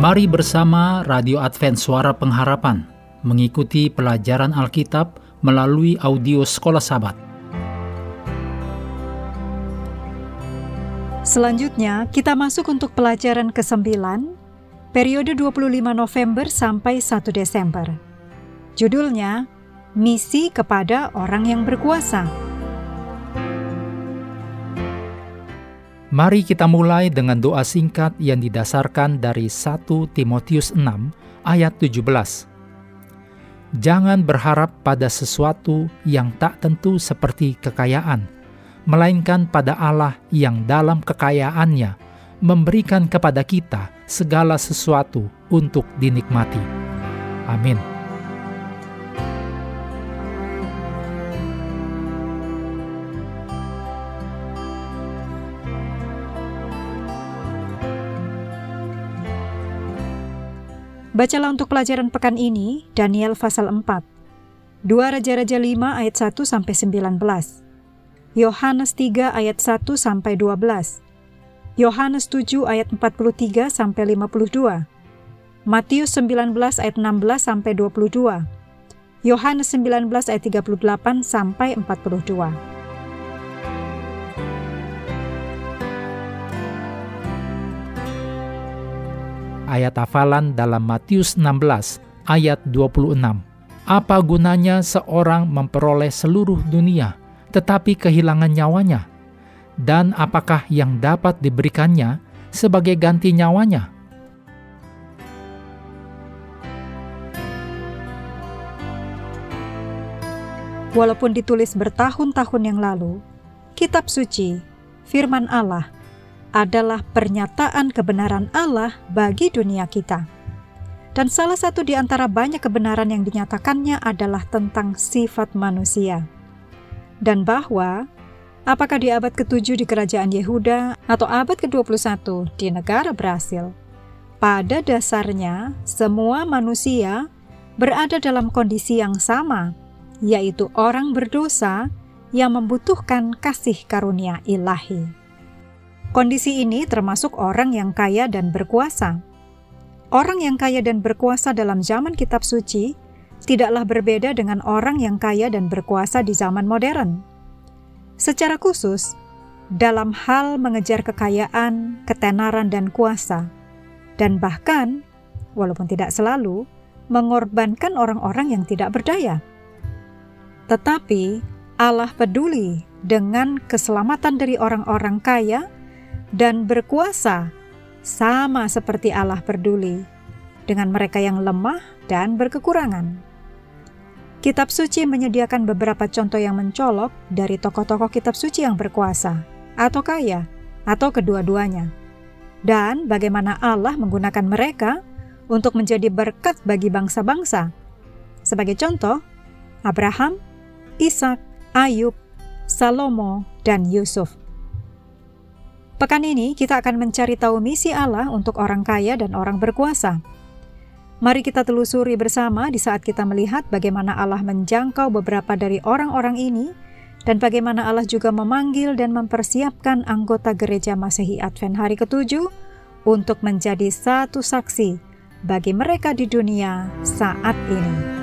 Mari bersama Radio Advent Suara Pengharapan mengikuti pelajaran Alkitab melalui audio Sekolah Sabat. Selanjutnya, kita masuk untuk pelajaran ke-9, periode 25 November sampai 1 Desember. Judulnya, Misi kepada Orang yang Berkuasa. Mari kita mulai dengan doa singkat yang didasarkan dari 1 Timotius 6 ayat 17. Jangan berharap pada sesuatu yang tak tentu seperti kekayaan, melainkan pada Allah yang dalam kekayaannya memberikan kepada kita segala sesuatu untuk dinikmati. Amin. Bacalah untuk pelajaran pekan ini Daniel pasal 4. 2 Raja-Raja 5 ayat 1 sampai 19. Yohanes 3 ayat 1 sampai 12. Yohanes 7 ayat 43 sampai 52. Matius 19 ayat 16 sampai 22. Yohanes 19 ayat 38 sampai 42. Ayat hafalan dalam Matius 16 ayat 26. Apa gunanya seorang memperoleh seluruh dunia tetapi kehilangan nyawanya? Dan apakah yang dapat diberikannya sebagai ganti nyawanya? Walaupun ditulis bertahun-tahun yang lalu, kitab suci, firman Allah, adalah pernyataan kebenaran Allah bagi dunia kita. Dan salah satu di antara banyak kebenaran yang dinyatakannya adalah tentang sifat manusia. Dan bahwa, apakah di abad ke-7 di kerajaan Yehuda atau abad ke-21 di negara Brasil, pada dasarnya semua manusia berada dalam kondisi yang sama, yaitu orang berdosa yang membutuhkan kasih karunia ilahi. Kondisi ini termasuk orang yang kaya dan berkuasa. Orang yang kaya dan berkuasa dalam zaman Kitab Suci tidaklah berbeda dengan orang yang kaya dan berkuasa di zaman modern. Secara khusus, dalam hal mengejar kekayaan, ketenaran, dan kuasa, dan bahkan, walaupun tidak selalu, mengorbankan orang-orang yang tidak berdaya. Tetapi Allah peduli dengan keselamatan dari orang-orang kaya dan berkuasa, sama seperti Allah peduli dengan mereka yang lemah dan berkekurangan. Kitab suci menyediakan beberapa contoh yang mencolok dari tokoh-tokoh kitab suci yang berkuasa, atau kaya, atau kedua-duanya, dan bagaimana Allah menggunakan mereka untuk menjadi berkat bagi bangsa-bangsa. Sebagai contoh, Abraham, Ishak, Ayub, Salomo, dan Yusuf. Pekan ini kita akan mencari tahu misi Allah untuk orang kaya dan orang berkuasa. Mari kita telusuri bersama di saat kita melihat bagaimana Allah menjangkau beberapa dari orang-orang ini dan bagaimana Allah juga memanggil dan mempersiapkan anggota gereja Masehi Advent hari ketujuh untuk menjadi satu saksi bagi mereka di dunia saat ini.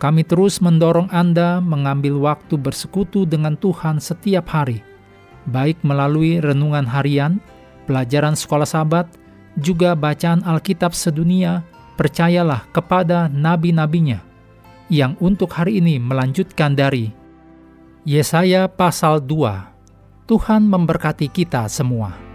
Kami terus mendorong Anda mengambil waktu bersekutu dengan Tuhan setiap hari, baik melalui renungan harian, pelajaran sekolah sahabat, juga bacaan Alkitab sedunia, percayalah kepada nabi-nabinya, yang untuk hari ini melanjutkan dari Yesaya pasal 2. Tuhan memberkati kita semua.